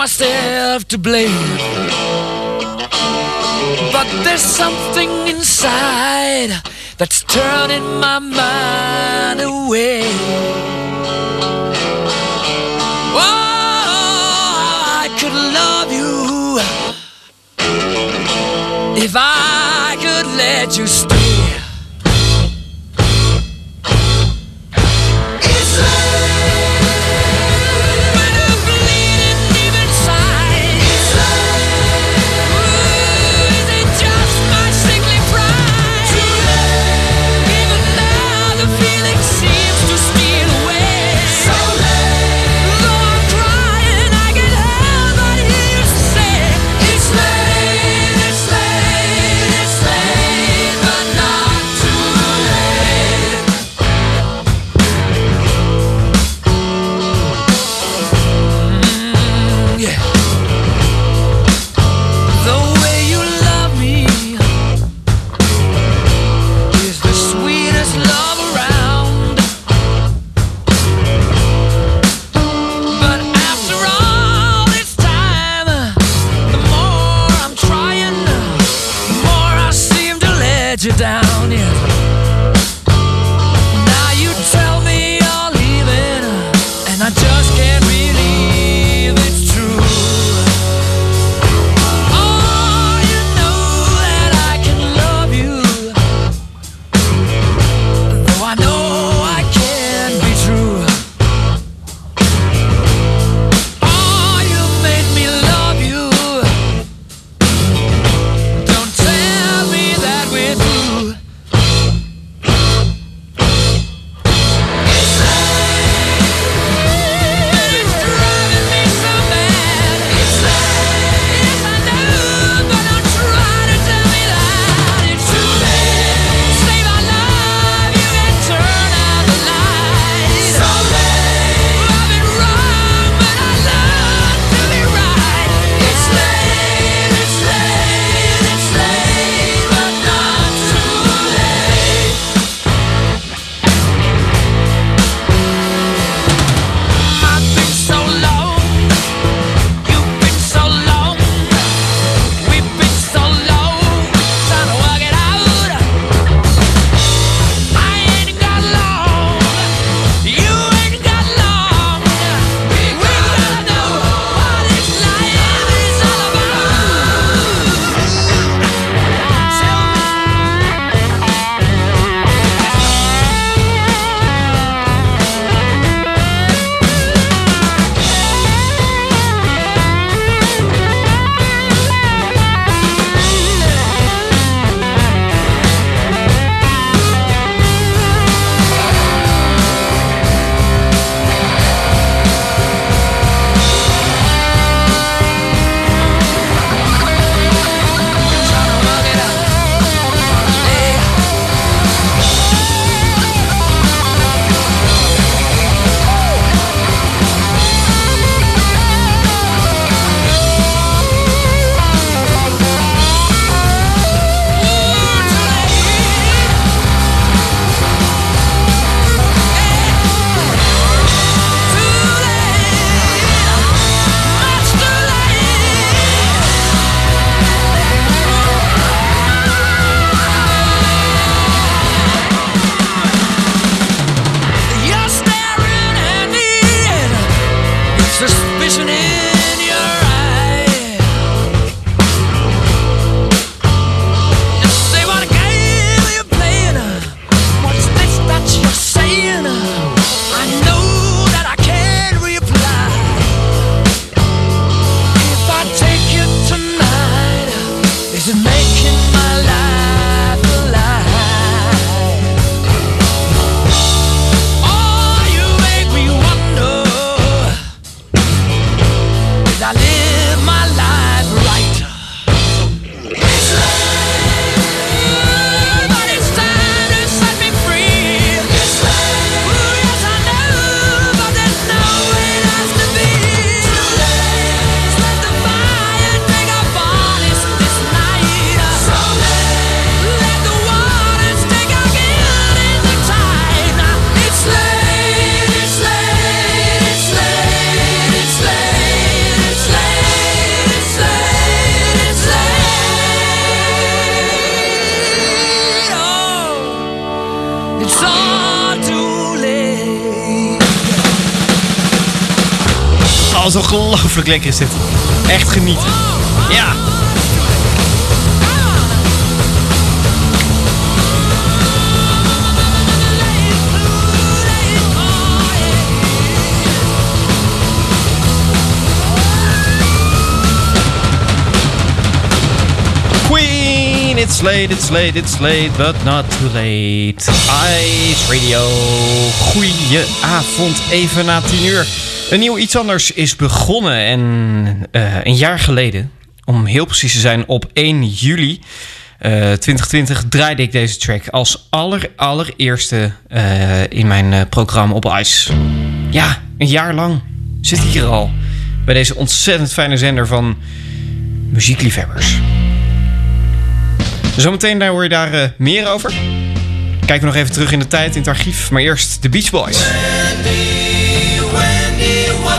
Myself to blame. But there's something inside that's turning my mind away. Oh, I could love you if I could let you stay. Ongelooflijk lekker is dit. Echt genieten. Ja. Queen, it's late, it's late, it's late, but not too late. Ice Radio. Goeie even na 10 uur. Een nieuw iets anders is begonnen en eh, een jaar geleden, om heel precies te zijn, op 1 juli eh, 2020 draaide ik deze track als aller, allereerste eh, in mijn eh, programma op Ice. Ja, een jaar lang zit ik hier al bij deze ontzettend fijne zender van muziekliefhebbers. Zometeen daar hoor je daar eh, meer over. Kijken we nog even terug in de tijd in het archief, maar eerst de Beach Boys.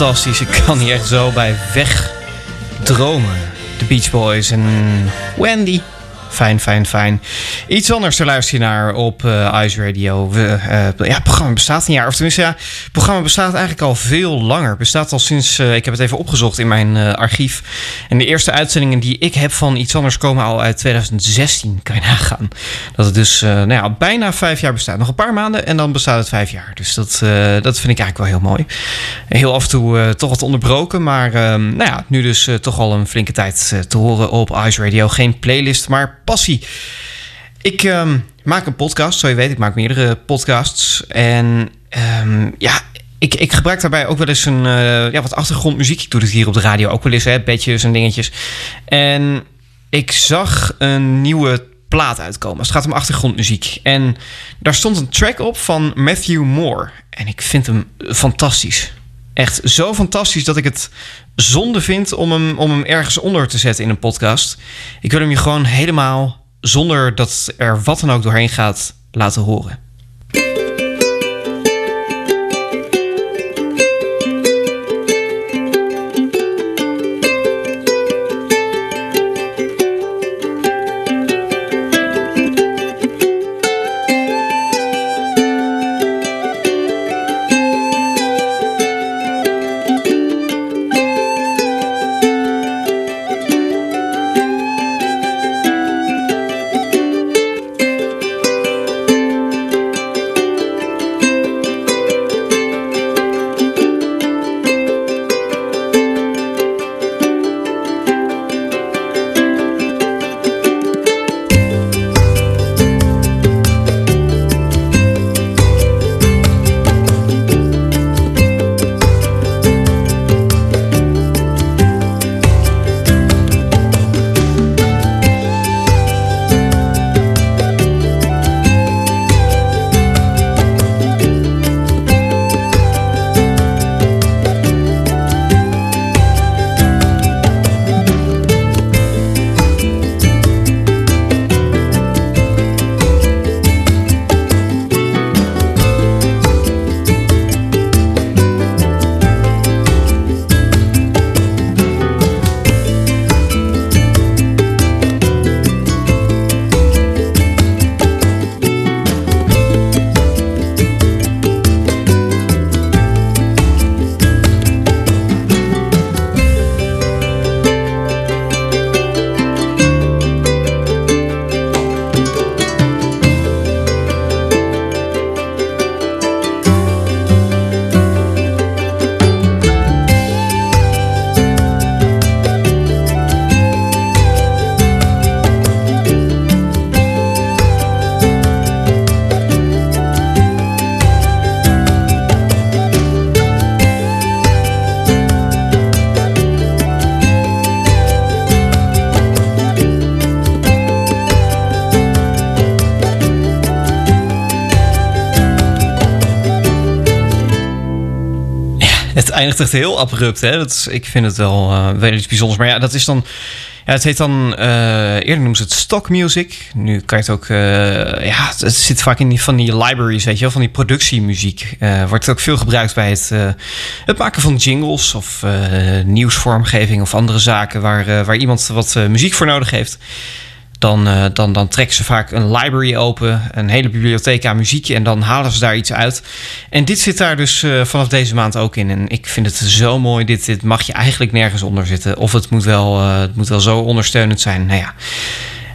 fantastisch. Ik kan hier echt zo bij wegdromen. De Beach Boys en Wendy. Fijn, fijn, fijn. Iets anders te luisteren naar op eh, Ice Radio. We, eh, ja, het programma bestaat een jaar. Of tenminste, ja, het programma bestaat eigenlijk al veel langer. Bestaat al sinds, eh, ik heb het even opgezocht in mijn archief. En de eerste uitzendingen die ik heb van Iets Anders komen al uit 2016. Kan je nagaan. Dat het dus nou ja, bijna vijf jaar bestaat. Nog een paar maanden en dan bestaat het vijf jaar. Dus dat, dat vind ik eigenlijk wel heel mooi. Heel af en toe toch wat onderbroken. Maar nou ja, nu dus toch al een flinke tijd te horen op Ice Radio. Geen playlist, maar passie. Ik ehm, maak een podcast, zo je weet. Ik maak meerdere podcasts. En ehm, ja, ik, ik gebruik daarbij ook wel eens een eh, ja, wat achtergrondmuziek. Ik doe dit hier op de radio ook wel eens, hè, bedjes en dingetjes. En ik zag een nieuwe plaat uitkomen. Het gaat om achtergrondmuziek. En daar stond een track op van Matthew Moore. En ik vind hem fantastisch. Echt zo fantastisch dat ik het zonde vind om hem, om hem ergens onder te zetten in een podcast. Ik wil hem je gewoon helemaal, zonder dat er wat dan ook doorheen gaat, laten horen. Eindigt echt heel abrupt. Hè? Dat is, ik vind het wel, eh, wel iets bijzonders. Maar ja, dat is dan... Ja, het heet dan... eh, eerder noemen ze het stock music. Nu kan je het ook... eh, ja, het zit vaak in die, van die libraries, weet je wel. Van die productiemuziek. Wordt ook veel gebruikt bij het, het maken van jingles... of nieuwsvormgeving of andere zaken... waar, waar iemand wat muziek voor nodig heeft dan, eh, dan, dan trekken ze vaak een library open, een hele bibliotheek aan muziek en dan halen ze daar iets uit. En dit zit daar dus eh, vanaf deze maand ook in. En ik vind het zo mooi. Dit, dit mag je eigenlijk nergens onder zitten. Of het moet wel, eh, het moet wel zo ondersteunend zijn. Nou ja.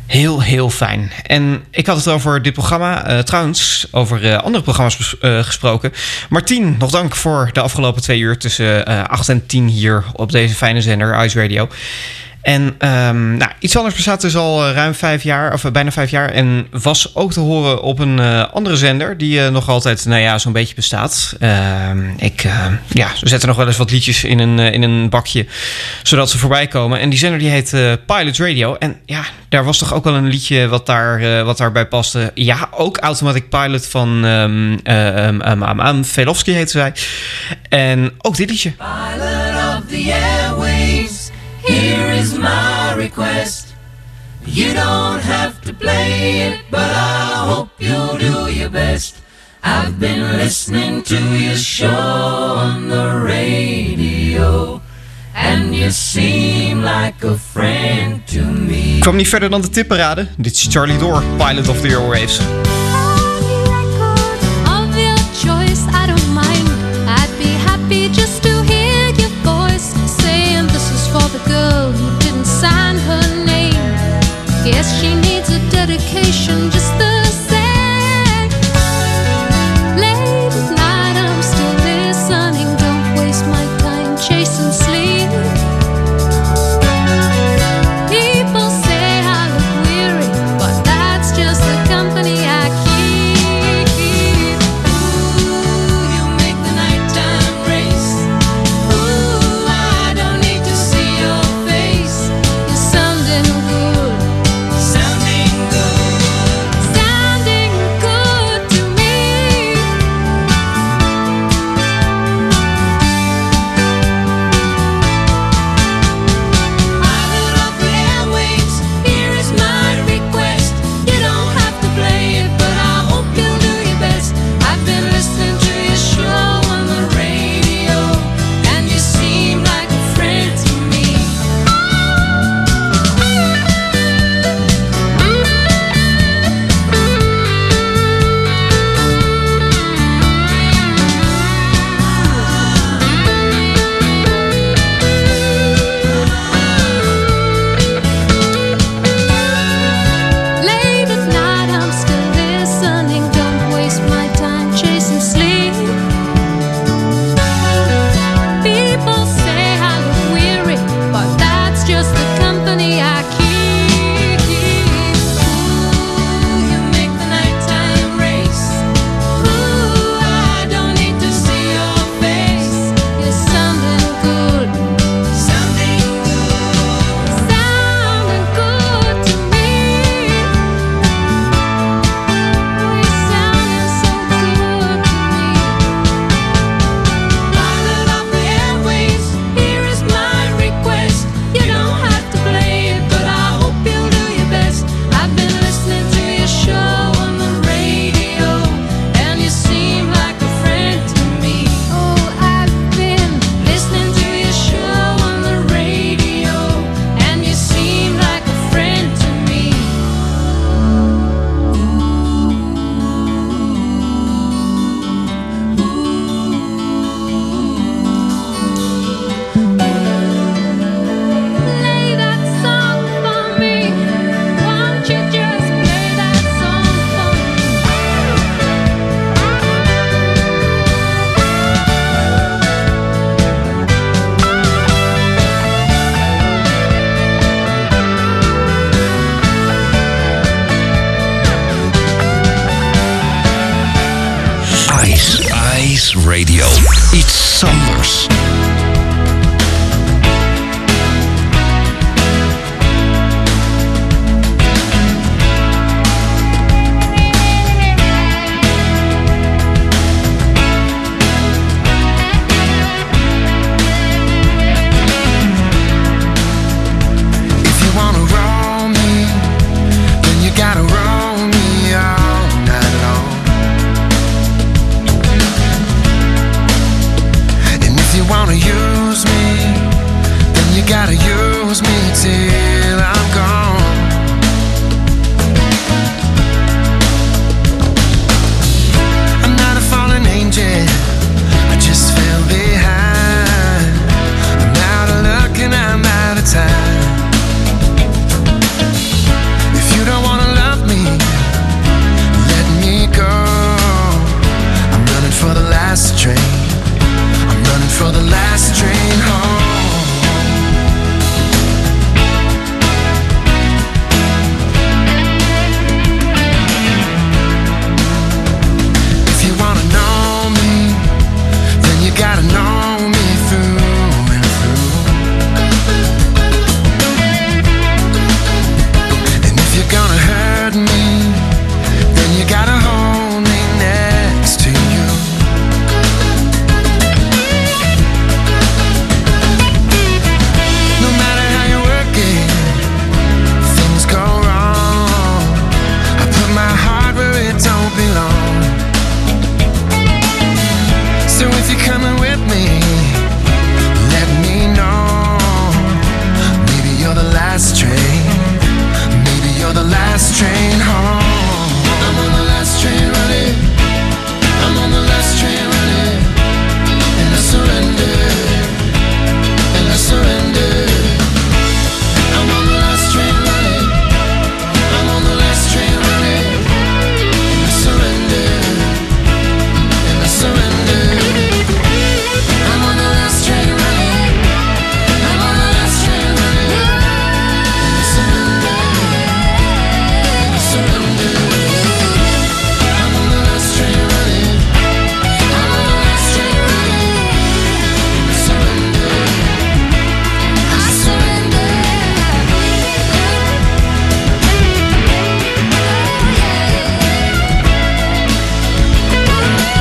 Heel, heel fijn. En ik had het over dit programma. trouwens, over andere programma's gesproken. Martien, nog dank voor de afgelopen twee uur tussen eh 8 en 10 hier op deze fijne zender, Ice Radio. En ehm, nou, iets anders bestaat dus al eh, ruim vijf jaar, of eh, bijna vijf jaar. En was ook te horen op een eh, andere zender, die nog altijd, nou ja, zo'n beetje bestaat. Ehm, ik, ja, we zetten nog wel eens wat liedjes in een, in een bakje, zodat ze voorbij komen. En die zender die heet Pilot Radio. En ja, daar was toch ook wel een liedje wat, daar, wat daarbij paste. Ja, ook Automatic Pilot van um, um, um, Velofsky heette zij. En ook dit liedje. Pilot of the airways, here is my request. You don't have to play it, but I hope you'll do your best. I've been listening to your show on the radio, and you seem like a friend to me. Ik kwam niet verder dan de tipparade. Dit is Charlie Door, Pilot of the Airwaves. passion just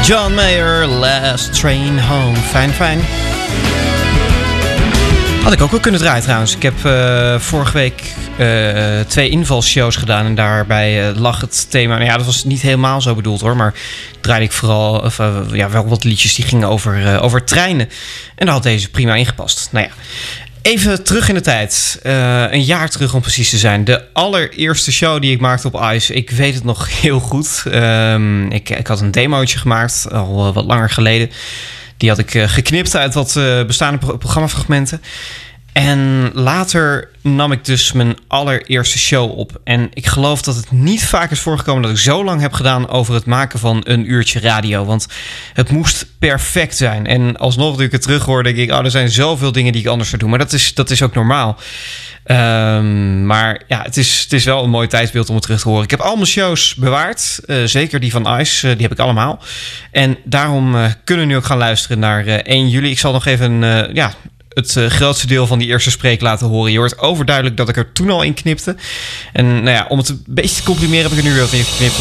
John Mayer, Last Train Home. Fijn, fijn. Had ik ook wel kunnen draaien trouwens. Ik heb eh, vorige week eh, twee invalshows gedaan. En daarbij eh, lag het thema. Nou ja, dat was niet helemaal zo bedoeld hoor. Maar draaide ik vooral of, ja, wel wat liedjes die gingen over, over treinen. En daar had deze prima ingepast. Nou ja. Even terug in de tijd. Eh, een jaar terug om precies te zijn. De allereerste show die ik maakte op Ice. Ik weet het nog heel goed. Ehm, ik, ik had een demootje gemaakt, al eh, wat langer geleden. Die had ik eh, geknipt uit wat bestaande pro- programmafragmenten. En later nam ik dus mijn allereerste show op. En ik geloof dat het niet vaak is voorgekomen dat ik zo lang heb gedaan over het maken van een uurtje radio. Want het moest perfect zijn. En alsnog, nu ik het terug hoor, denk ik, oh, er zijn zoveel dingen die ik anders zou doen. Maar dat is, dat is ook normaal. Ehm, maar ja, het is, het is wel een mooi tijdsbeeld om het terug te horen. Ik heb al mijn shows bewaard. eh, zeker die van Ice, eh, die heb ik allemaal. En daarom eh, kunnen we nu ook gaan luisteren naar eh, 1 juli. Ik zal nog even ja, het eh, grootste deel van die eerste spreek laten horen. Je hoort overduidelijk dat ik er toen al in knipte. En nou ja, om het een beetje te comprimeren heb ik er nu weer wat in geknipt.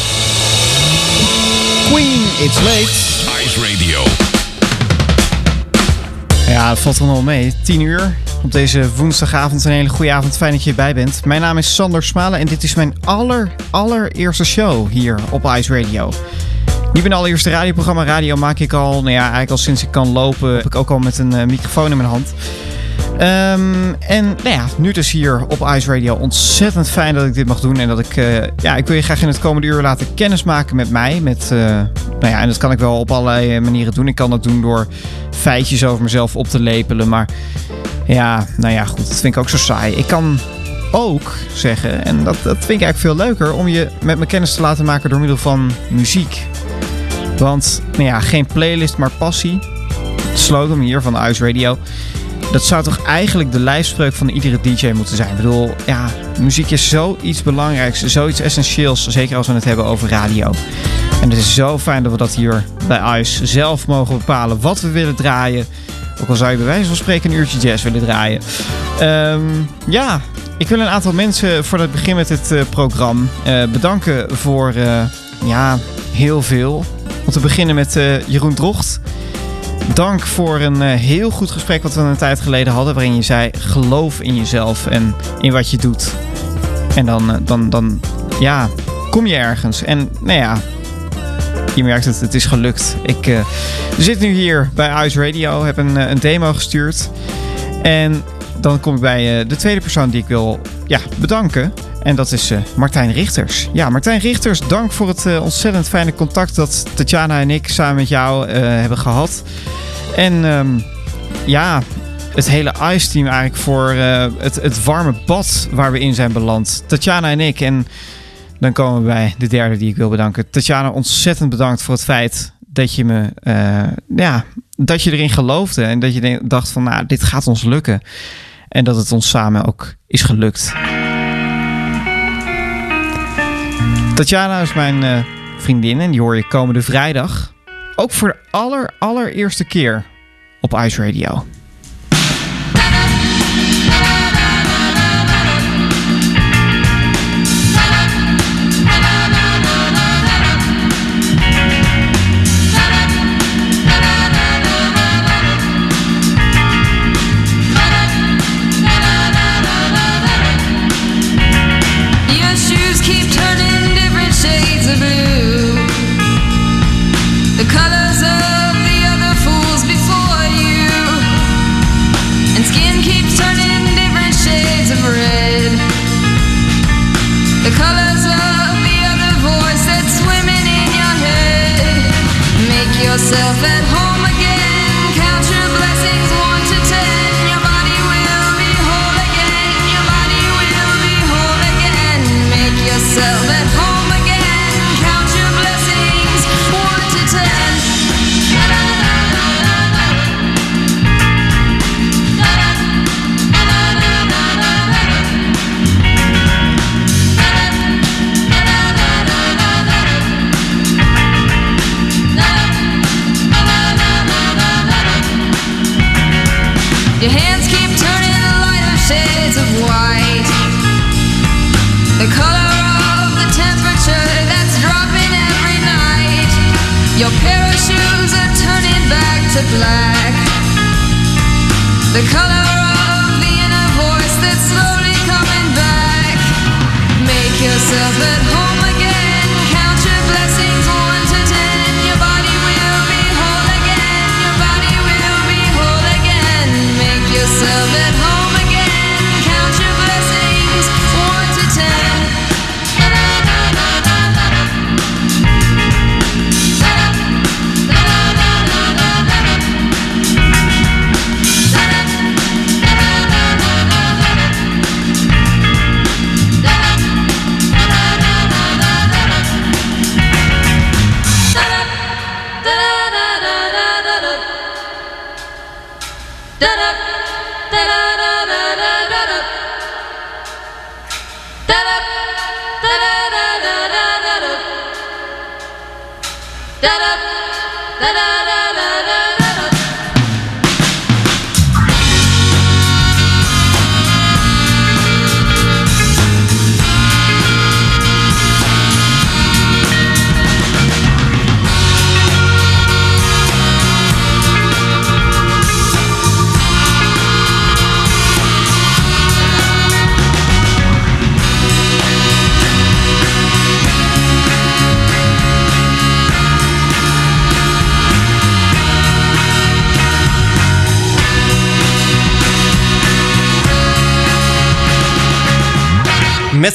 Queen, it's late. Ice Radio. Ja, dat valt er nog wel mee. 10 uur op deze woensdagavond. Een hele goede avond. Fijn dat je erbij bent. Mijn naam is Sander Smalen en dit is mijn aller, allereerste show hier op Ice Radio. Niet mijn allereerste radioprogramma. Radio maak ik al, nou ja, eigenlijk al sinds ik kan lopen. Heb ik ook al met een eh, microfoon in mijn hand. Ehm, en nou ja, nu dus hier op Ice Radio. Ontzettend fijn dat ik dit mag doen. En dat ik, eh, ja, ik wil je graag in het komende uur laten kennismaken met mij. Met, eh, nou ja, en dat kan ik wel op allerlei manieren doen. Ik kan dat doen door feitjes over mezelf op te lepelen. Maar ja, nou ja, goed, dat vind ik ook zo saai. Ik kan ook zeggen, en dat, dat vind ik eigenlijk veel leuker, om je met me kennis te laten maken door middel van muziek. Want, nou ja, geen playlist, maar passie. Slogan hier van Ice Radio. Dat zou toch eigenlijk de lijfspreuk van iedere DJ moeten zijn. Ik bedoel, ja, muziek is zoiets belangrijks, zoiets essentieels. Zeker als we het hebben over radio. En het is zo fijn dat we dat hier bij Ice zelf mogen bepalen wat we willen draaien. Ook al zou je bij wijze van spreken een uurtje jazz willen draaien. Ehm, ja, ik wil een aantal mensen voordat ik begin met het eh, programma eh, bedanken voor eh, ja, heel veel. Om te beginnen met eh, Jeroen Drocht. Dank voor een eh, heel goed gesprek wat we een tijd geleden hadden. Waarin je zei: geloof in jezelf en in wat je doet. En dan, eh, dan, dan ja, kom je ergens. En nou ja, je merkt het, het is gelukt. Ik zit nu hier bij Ice Radio, heb een, een demo gestuurd. En dan kom ik bij eh, de tweede persoon die ik wil ja, bedanken. En dat is eh, Martijn Richters. Ja, Martijn Richters, dank voor het eh, ontzettend fijne contact dat Tatjana en ik samen met jou hebben gehad. En ehm, ja, het hele ICE-team eigenlijk voor het, het warme bad waar we in zijn beland. Tatjana en ik. En dan komen we bij de derde die ik wil bedanken. Tatjana, ontzettend bedankt voor het feit dat je me, ja, dat je erin geloofde. En dat je dacht van, nou, dit gaat ons lukken. En dat het ons samen ook is gelukt. Tatjana is mijn eh, vriendin en die hoor je komende vrijdag. Ook voor de aller, allereerste keer op Ice Radio. Black. The color of the inner voice that's slowly coming back. Make yourself at home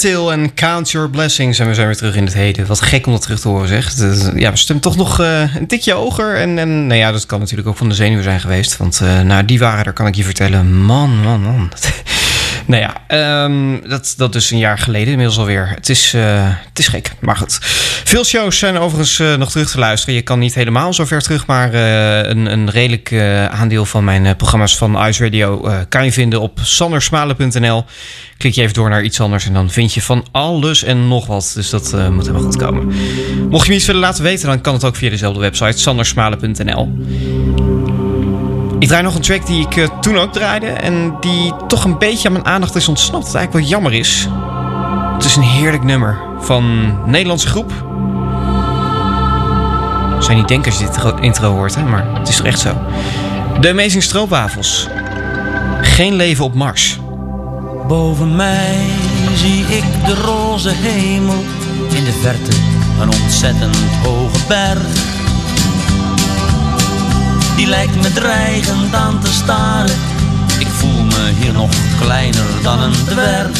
Metal en Count Your Blessings. En we zijn weer terug in het heden. Wat gek om dat terug te horen, zeg. Ja, we stemmen toch nog eh, een tikje hoger. En, en nou ja, dat kan natuurlijk ook van de zenuwen zijn geweest. Want eh, nou, die waren er, kan ik je vertellen. Man, man, man. nou ja, ehm, dat, dat is een jaar geleden inmiddels alweer. Het is, eh, het is gek, maar goed. Veel shows zijn overigens eh, nog terug te luisteren. Je kan niet helemaal zo ver terug, maar eh, een, een redelijk aandeel van mijn programma's van Ice Radio kan je vinden op sandersmalen.nl. Klik je even door naar iets anders en dan vind je van alles en nog wat. Dus dat moet helemaal goed komen. Mocht je me iets willen laten weten, dan kan het ook via dezelfde website, sandersmalen.nl. Ik draai nog een track die ik eh, toen ook draaide en die toch een beetje aan mijn aandacht is ontsnapt. Wat eigenlijk wel jammer is. Het is een heerlijk nummer van een Nederlandse groep. Zou je niet denken als je dit intro- intro hoort, hè? maar het is toch echt zo. De Amazing Stroopwafels. Geen leven op Mars. Boven mij zie ik de roze hemel. In de verte een ontzettend hoge berg. Die lijkt me dreigend aan te staren. Ik voel me hier nog kleiner dan een dwerg.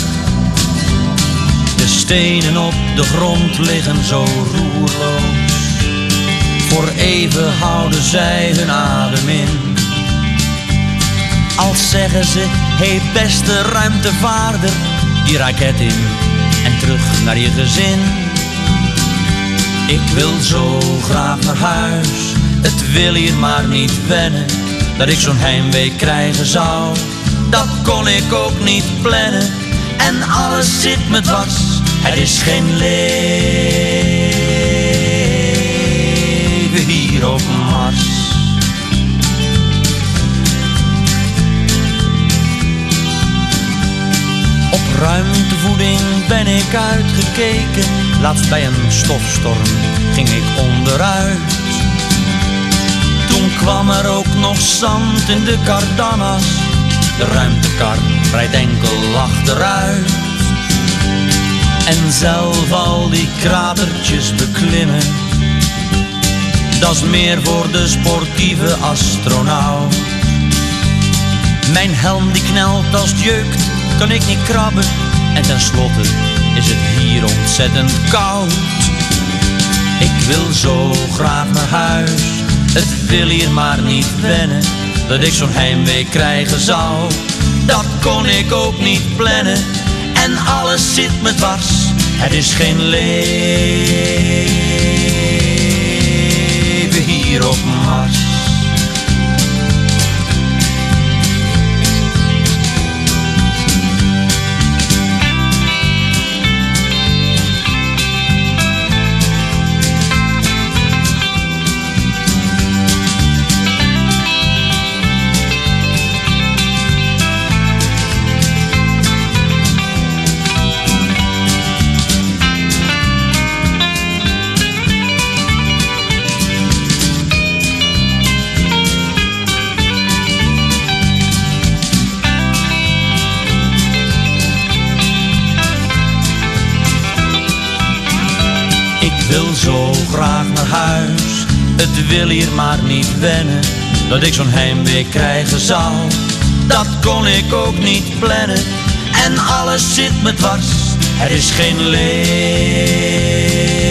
De stenen op de grond liggen zo roerloos. Voor even houden zij hun adem in. Als zeggen ze, hey beste ruimtevaarder, die raket in en terug naar je gezin. Ik wil zo graag naar huis, het wil hier maar niet wennen. Dat ik zo'n heimwee krijgen zou, dat kon ik ook niet plannen. En alles zit me dwars, het is geen leven hier op Mars. Op ruimtevoeding ben ik uitgekeken. Laatst bij een stofstorm ging ik onderuit. Kwam er ook nog zand in de kardanas. De ruimtekar rijdt enkel achteruit. En zelf al die kratertjes beklimmen. Dat is meer voor de sportieve astronaut. Mijn helm die knelt als jeukt, kan ik niet krabben. En tenslotte is het hier ontzettend koud. Ik wil zo graag naar huis, het wil hier maar niet wennen. Dat ik zo'n heimwee krijgen zou, dat kon ik ook niet plannen. En alles zit me dwars, het is geen leven hier op Mars. Wil zo graag naar huis. Het wil hier maar niet wennen, dat ik zo'n heimwee krijgen zou. Dat kon ik ook niet plannen, en alles zit me dwars. Er is geen leven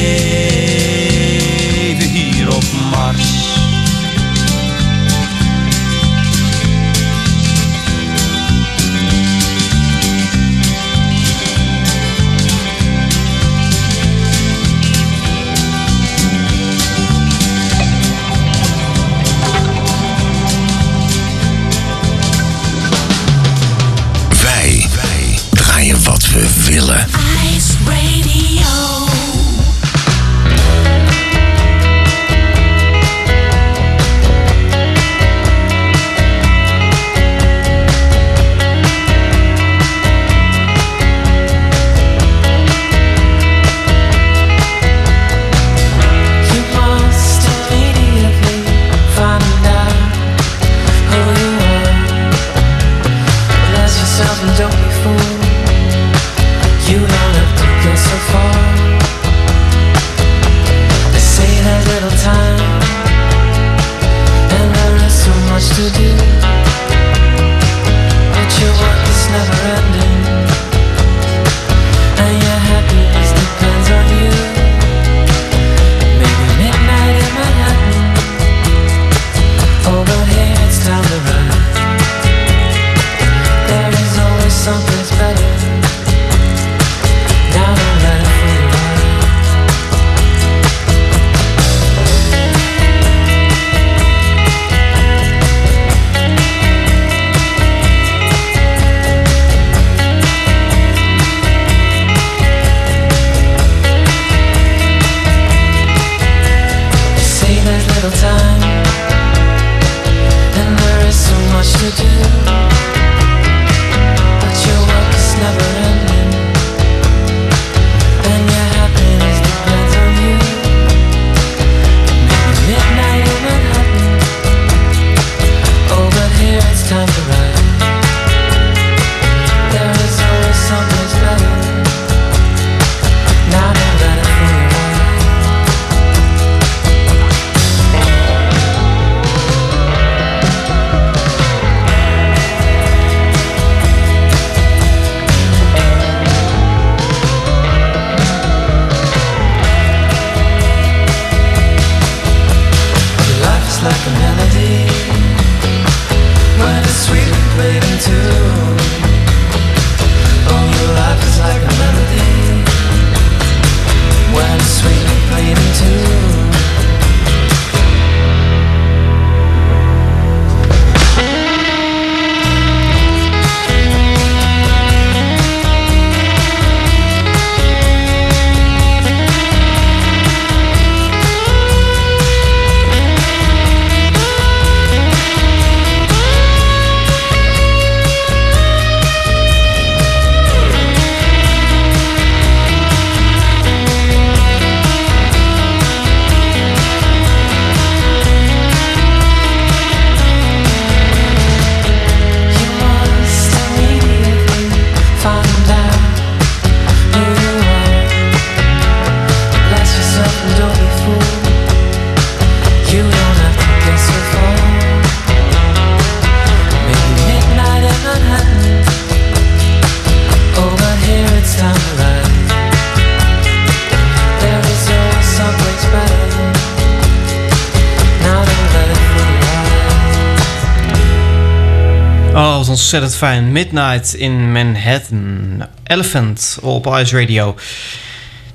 Ontzettend fijn. Midnight in Manhattan. Elephant op Ice Radio.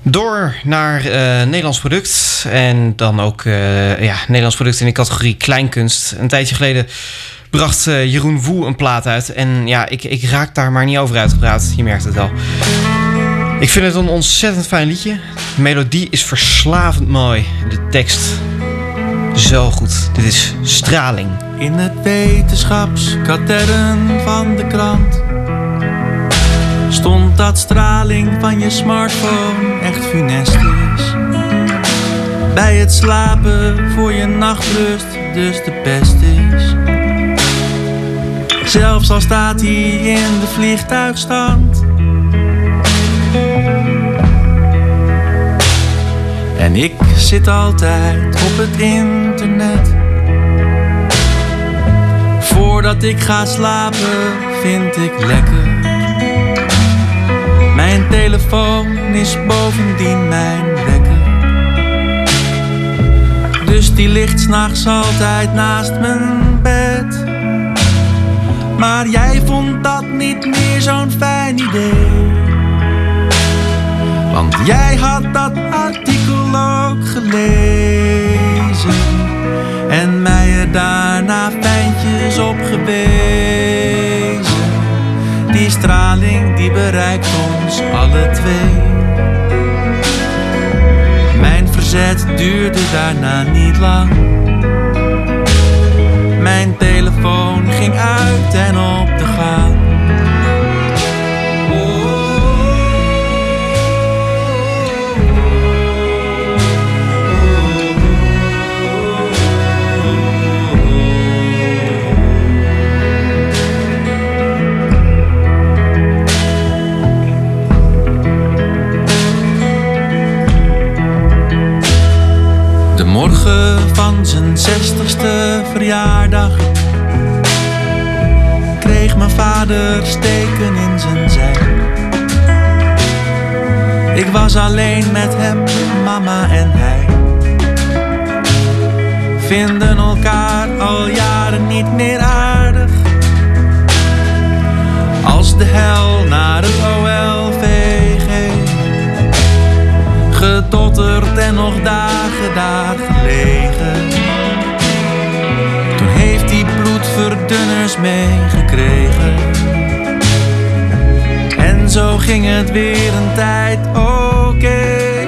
Door naar eh, Nederlands product. En dan ook eh, ja, Nederlands product in de categorie kleinkunst. Een tijdje geleden bracht eh, Jeroen Woe een plaat uit. En ja, ik, ik raak daar maar niet over uitgepraat. Je merkt het al. Ik vind het een ontzettend fijn liedje. De melodie is verslavend mooi. De tekst zo goed. Dit is Straling. In het wetenschapskatern van de krant stond dat straling van je smartphone echt funest is. Bij het slapen voor je nachtrust dus de pest is. Zelfs al staat hij in de vliegtuigstand. En En ik zit altijd op het internet. Voordat ik ga slapen, vind ik lekker. Mijn telefoon is bovendien mijn wekker. Dus die ligt s'nachts altijd naast mijn bed. Maar jij vond dat niet meer zo'n fijn idee. Want jij had dat artikel ook gelezen. En mij er daarna fijntjes op gewezen. Die straling die bereikt ons alle twee. Mijn verzet duurde daarna niet lang. Mijn telefoon ging uit en op de gang. Van zijn zestigste verjaardag kreeg mijn vader steken in zijn zij. Ik was alleen met hem, mama en hij. Vinden elkaar al jaren niet meer aardig. Als de hel naar het OLVG gedotterd en nog dagen daar Toen heeft hij bloedverdunners meegekregen. En zo ging het weer een tijd oké.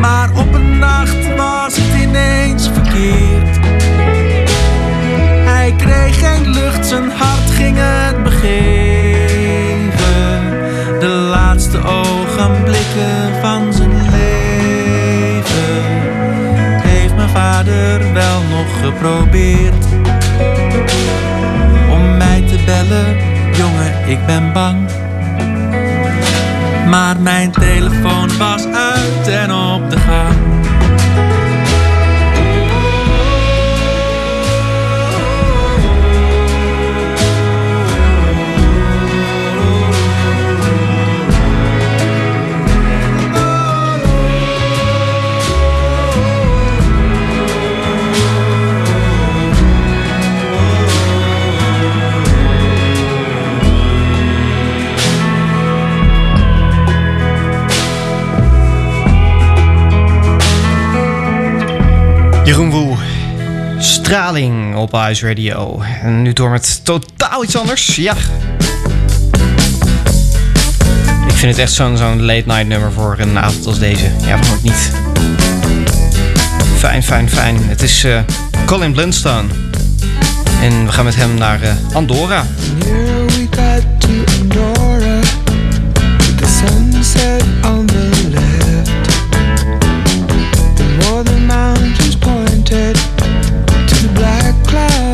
Maar op een nacht was het ineens verkeerd. Hij kreeg geen lucht, zijn hart ging het begeven. Geprobeerd om mij te bellen, jongen, ik ben bang. Maar mijn telefoon was uit op Radio. En nu door met totaal iets anders. Ja. Ik vind het echt zo'n zo'n late night nummer voor een avond als deze. Ja, waarom ook niet? Fijn, fijn, fijn. Het is eh, Colin Blunstone. En we gaan met hem naar eh, Andorra. cloud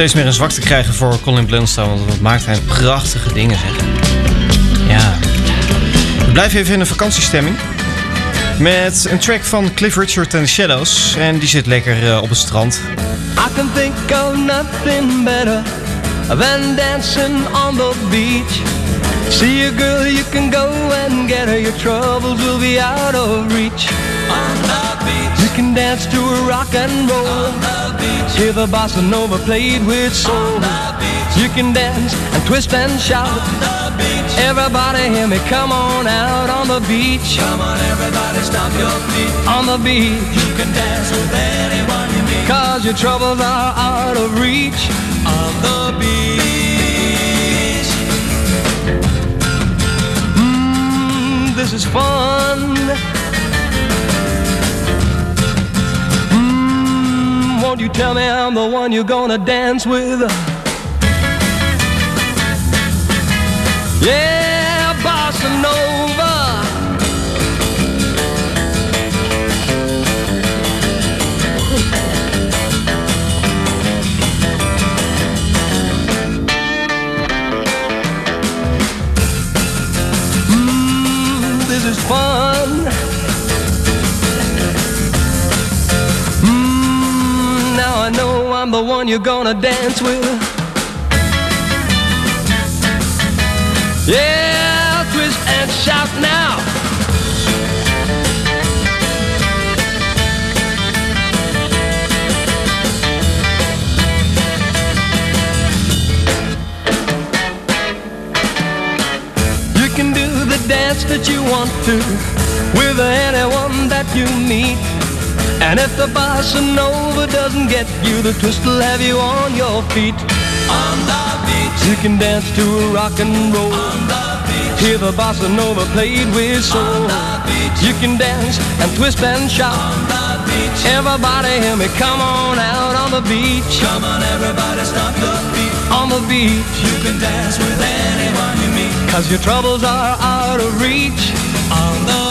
steeds meer een zwak te krijgen voor Colin Blunstone. Want wat maakt hij prachtige dingen, zeg. Ja. We blijven even in een vakantiestemming. Met een track van Cliff Richard and the Shadows. En die zit lekker eh, op het strand. I can think of nothing better on the beach. See girl, you can go and get her. Your troubles will be out of reach. On the beach. You can dance to a rock and roll. On the beach. Hear the bossa nova played with soul. On the beach. You can dance and twist and shout. On the beach. Everybody hear me, come on out on the beach. Come on, everybody, stomp your feet. On the beach. You can dance with anyone you meet. Cause your troubles are out of reach. On the beach. Mmm, this is fun. Won't you tell me I'm the one you're gonna dance with? Yeah, bossa nova. Mm, this is fun. I know I'm the one you're gonna dance with. Yeah, twist and shout now. You can do the dance that you want to with anyone that you meet. And if the bossa nova doesn't get you, the twist will have you on your feet. On the beach, you can dance to a rock and roll. On the beach, hear the bossa nova played with soul. On the beach, you can dance and twist and shout. On the beach, everybody hear me, come on out on the beach. Come on, everybody, stop your feet. On the beach, you can dance with anyone you meet. Cause your troubles are out of reach. On the.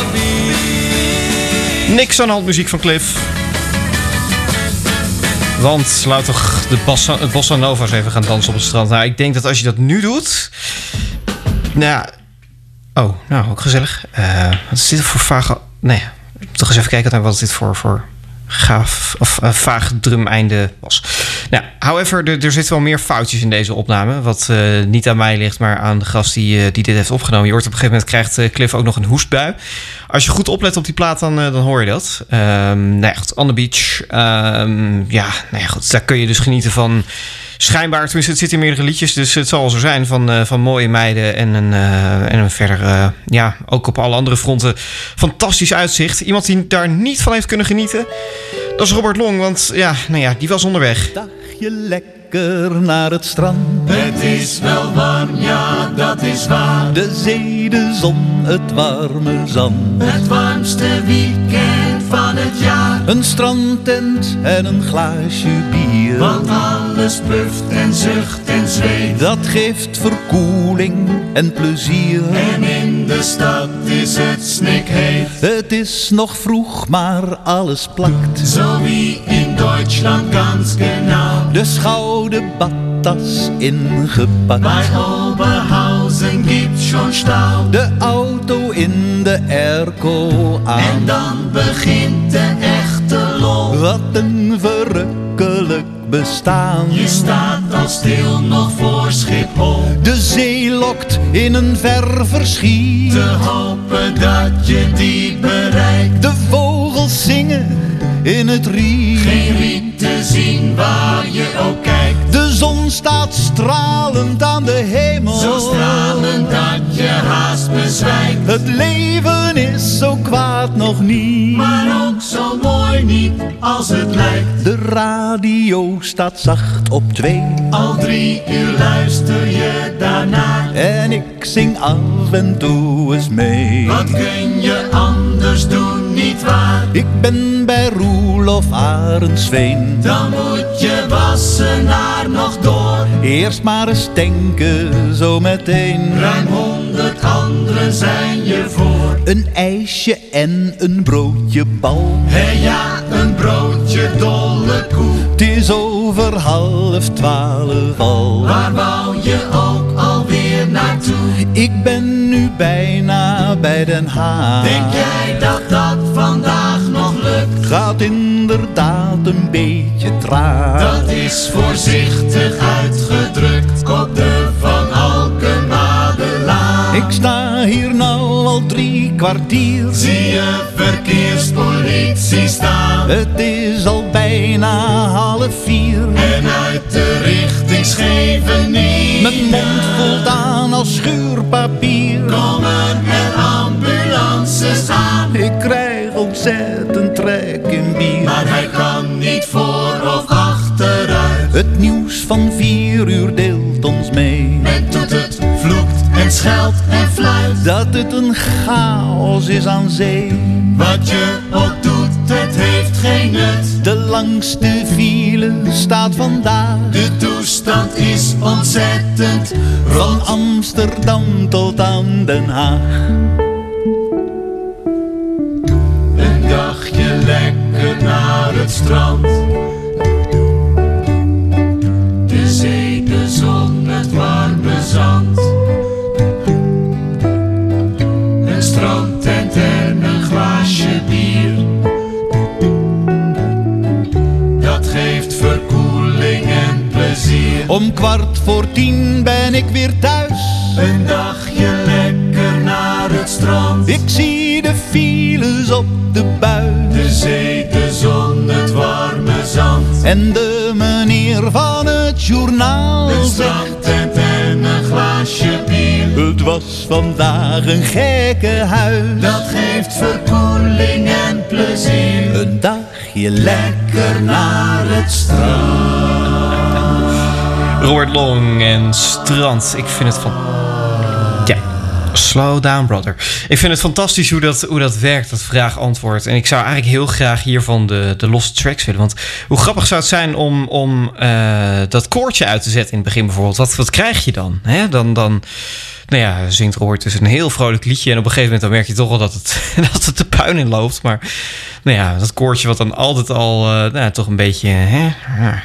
Niks aan de hand muziek van Cliff. Want laat toch de bossa, het bossa nova's even gaan dansen op het strand. Nou, ik denk dat als je dat nu doet... Nou. Oh, nou, ook gezellig. Eh, wat is dit voor vage... Nee, toch eens even kijken naar wat dit voor, voor gaaf of uh, vaag drumeinde was. Nou, however, er, er zitten wel meer foutjes in deze opname. Wat uh, niet aan mij ligt, maar aan de gast die, uh, die dit heeft opgenomen. Je hoort op een gegeven moment krijgt Cliff ook nog een hoestbui. Als je goed oplet op die plaat, dan, dan hoor je dat. Um, nou ja, goed, On Beach. Um, ja, nou ja, goed, daar kun je dus genieten van... Schijnbaar, tenminste, het zit in meerdere liedjes, dus het zal zo zijn van, uh, van mooie meiden en een, uh, en een verder, uh, ja, ook op alle andere fronten fantastisch uitzicht. Iemand die daar niet van heeft kunnen genieten, dat is Robert Long, want ja, nou ja, die was onderweg. Dagje lekker naar het strand. Het is wel warm, ja, dat is waar. De zee, de zon, het warme zand. Het warmste weekend van het jaar. Een strandtent en een glaasje bier. Want alles puft en zucht en zweet. Dat geeft verkoeling en plezier. En in de stad is het snikheet. Het is nog vroeg, maar alles plakt. Zo wie in Duitsland ganz genau. De schoude badtas ingepakt. Bij Oberhausen gibt's schon Stau. De auto in de airco aan. En dan begint de echte lol. Wat een verrukkelijk bestaan. Je staat al stil nog voor Schiphol. De zee lokt in een ver verschiet. Te hopen dat je die bereikt. De vogels zingen in het riet. Geen riet te zien waar je ook kijkt. Zon staat stralend aan de hemel. Zo stralend dat je haast bezwijkt. Het leven is zo kwaad nog niet. Maar ook zo mooi niet als het lijkt. De radio staat zacht op twee. Al drie uur luister je daarnaar. En ik zing af en toe eens mee. Wat kun je anders doen, niet waar? Ik ben bij Roelof Arendsveen. Dan moet je Wassenaar nog door. Eerst maar eens denken, zo meteen. Ruim honderd anderen zijn je voor. Een ijsje en een broodje bal. Hé hey ja, een broodje dolle koe. Het is over half twaalf al. Waar wou je ook alweer naartoe? Ik ben nu bijna bij Den Haag. Denk jij dat dat? Gaat inderdaad een beetje traag. Dat is voorzichtig uitgedrukt op de Van Alkemadelaan. Ik sta hier nou al drie kwartier. Zie je verkeerspolitie staan? Het is al bijna half vier. En uit de richting Scheveningen. Mijn mond voldaan als schuurpapier. Komen er ambulances aan? Ik krijg ontzettend Het nieuws van vier uur deelt ons mee. Men doet het, vloekt en scheldt en fluit. Dat het een chaos is aan zee. Wat je ook doet, het heeft geen nut. De langste file staat vandaag. De toestand is ontzettend. Van Amsterdam tot aan Den Haag. Een dagje lekker naar het strand. Om kwart voor tien ben ik weer thuis. Een dagje lekker naar het strand. Ik zie de files op de buis. De zee, de zon, het warme zand. En de meneer van het journaal Een zegt... strandtent en een glaasje bier. Het was vandaag een gekke huis. Dat geeft verkoeling en plezier. Een dagje lekker naar het strand. Robert Long en Strand. Ik vind het van. Ja. Slow down, brother. Ik vind het fantastisch hoe dat, hoe dat werkt, dat vraag-antwoord. En ik zou eigenlijk heel graag hiervan de, de losse tracks willen. Want hoe grappig zou het zijn om, om eh, dat koortje uit te zetten in het begin bijvoorbeeld. Wat, wat krijg je dan? Dan, dan nou ja, zingt Robert dus een heel vrolijk liedje. En op een gegeven moment dan merk je toch wel dat het, dat het de puin in loopt. Maar nou ja, dat koortje wat dan altijd al eh, nou, toch een beetje, hè,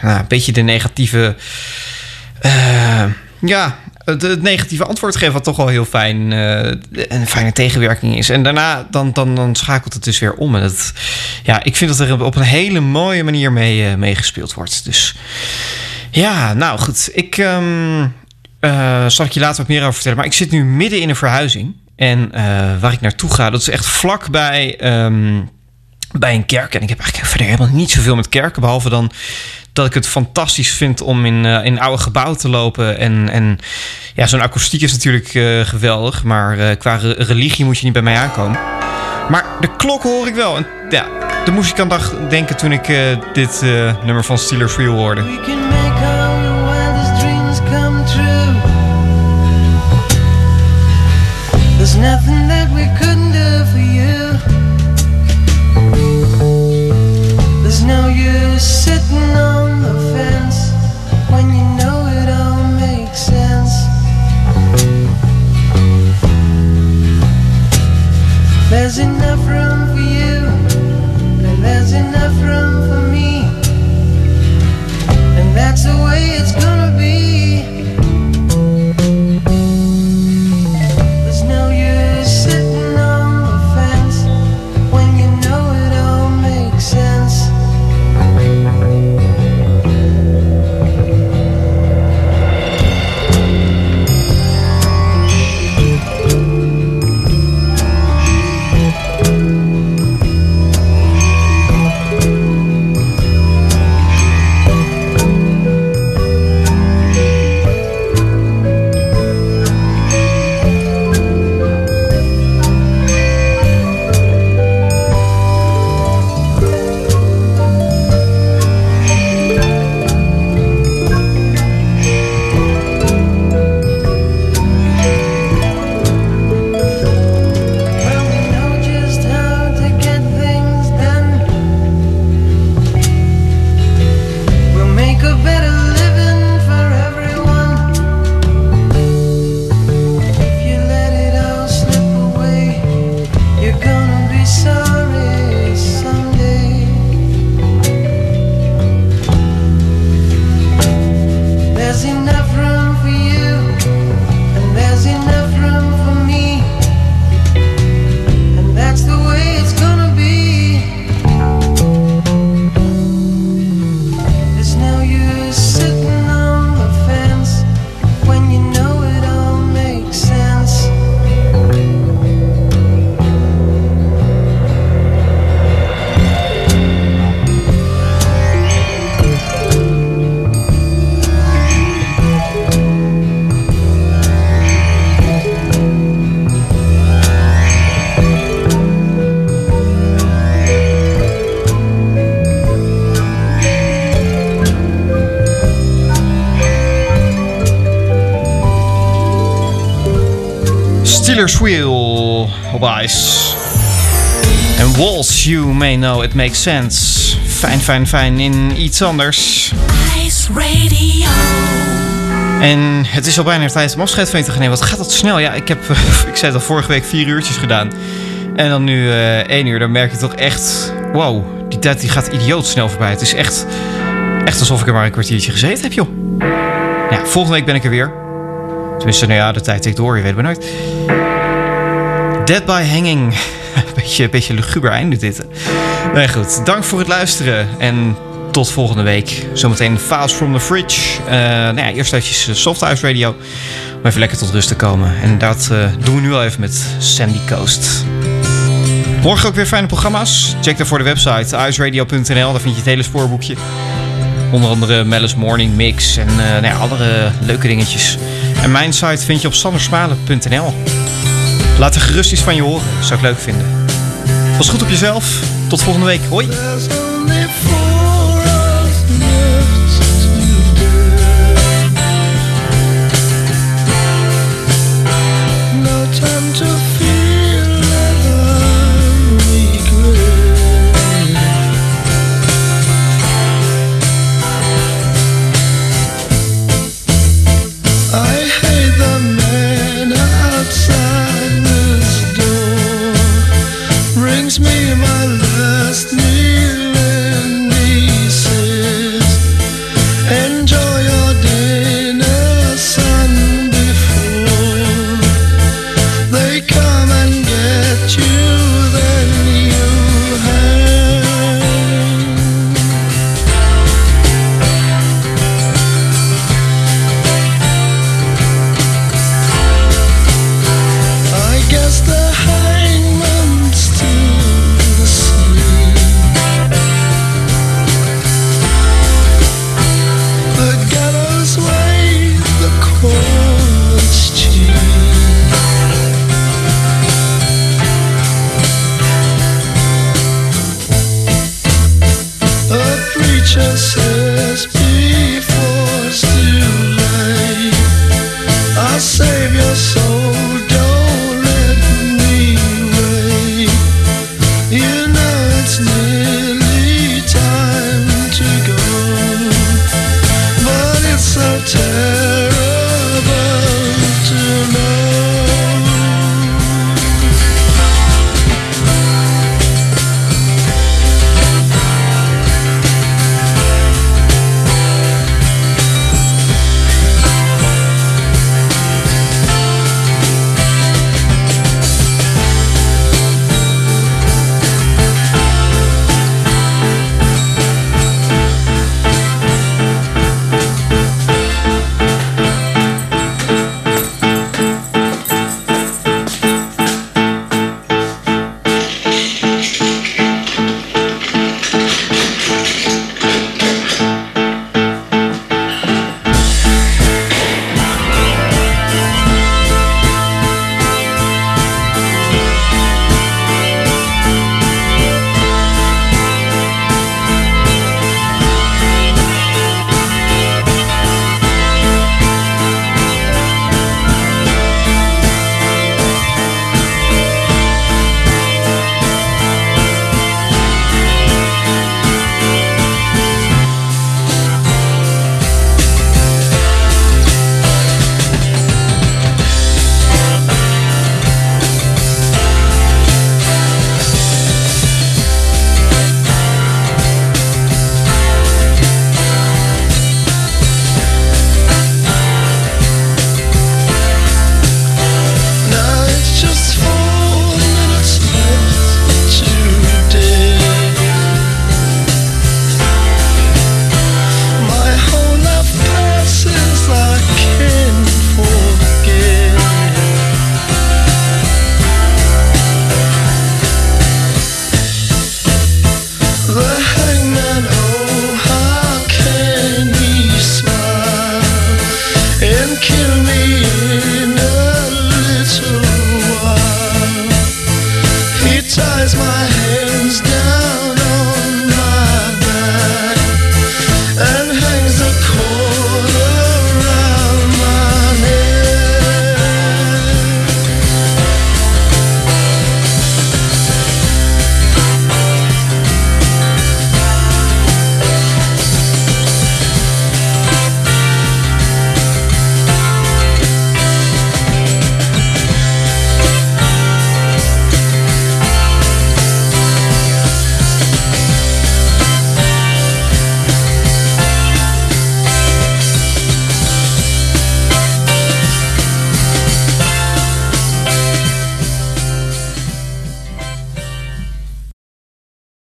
nou, een beetje de negatieve... eh, ja, het, negatieve antwoord geven, wat toch wel heel fijn, eh, een fijne tegenwerking is. En daarna dan, dan, dan schakelt het dus weer om. En dat, ja, ik vind dat er op een hele mooie manier mee, gespeeld wordt. Dus ja, nou goed. Ik ehm, eh, zal ik je later wat meer over vertellen. Maar ik zit nu midden in een verhuizing. En waar ik naartoe ga, dat is echt vlakbij ehm, bij een kerk. En ik heb eigenlijk verder helemaal niet zoveel met kerken. Behalve dan dat ik het fantastisch vind om in, eh, in oude gebouwen te lopen. En, en ja, zo'n akoestiek is natuurlijk eh, geweldig. Maar eh, qua re- religie moet je niet bij mij aankomen. Maar de klokken hoor ik wel. En ja, daar moest ik denken toen ik dit nummer van Steelers Wheel hoorde. We and Wheel op ice. En Walls, you may know it makes sense. Fijn, fijn, fijn in iets anders. Ice Radio. En het is al bijna tijd om afscheid van je te gaan nemen. Wat gaat dat snel? Ja, ik heb, ik zei het al vorige week, vier uurtjes gedaan. En dan nu eh één uur. Dan merk je toch echt, wow, die tijd die gaat idioot snel voorbij. Het is echt, echt alsof ik er maar een kwartiertje gezeten heb, joh. Ja, volgende week ben ik er weer. Tenminste, nou ja, de tijd tikt door, je weet het maar nooit. Dead by Hanging. beetje, beetje luguber einde dit. Nee, goed. Dank voor het luisteren. En tot volgende week. Zometeen Files from the Fridge. Eh, nou ja, eerst eventjes eh, Soft House Radio. Om even lekker tot rust te komen. En dat eh, doen we nu al even met Sandy Coast. Morgen ook weer fijne programma's. Check daarvoor de website iceradio.nl. Daar vind je het hele spoorboekje. Onder andere Mellis Morning Mix en eh nou ja, andere leuke dingetjes. En mijn site vind je op sandersmalen.nl. Laat er gerust iets van je horen. Zou ik leuk vinden. Was goed op jezelf. Tot volgende week. Hoi.